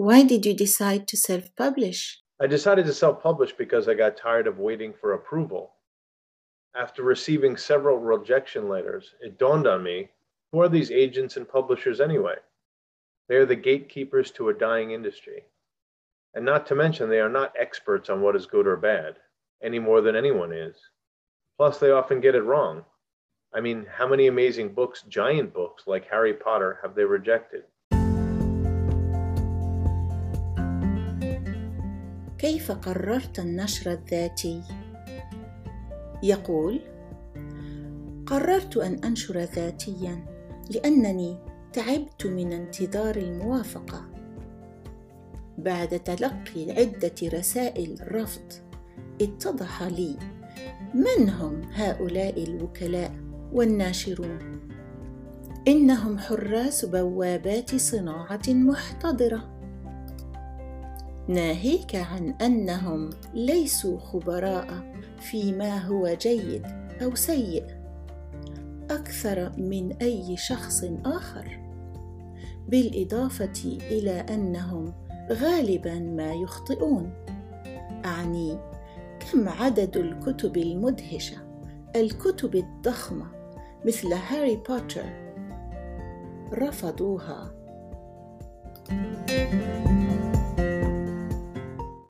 Why did you decide to self publish? I decided to self publish because I got tired of waiting for approval. After receiving several rejection letters, it dawned on me who are these agents and publishers anyway? They are the gatekeepers to a dying industry. And not to mention, they are not experts on what is good or bad, any more than anyone is. Plus, they often get it wrong. I mean, how many amazing books, giant books like Harry Potter, have they rejected? كيف قررت النشر الذاتي؟ يقول قررت أن أنشر ذاتيا لأنني تعبت من انتظار الموافقة. بعد تلقي عدة رسائل رفض اتضح لي من هم هؤلاء الوكلاء والناشرون؟ إنهم حراس بوابات صناعة محتضرة. ناهيك عن أنهم ليسوا خبراء فيما هو جيد أو سيء أكثر من أي شخص آخر بالإضافة إلى أنهم غالبا ما يخطئون. أعني كم عدد الكتب المدهشة الكتب الضخمة مثل هاري بوتر رفضوها. thank you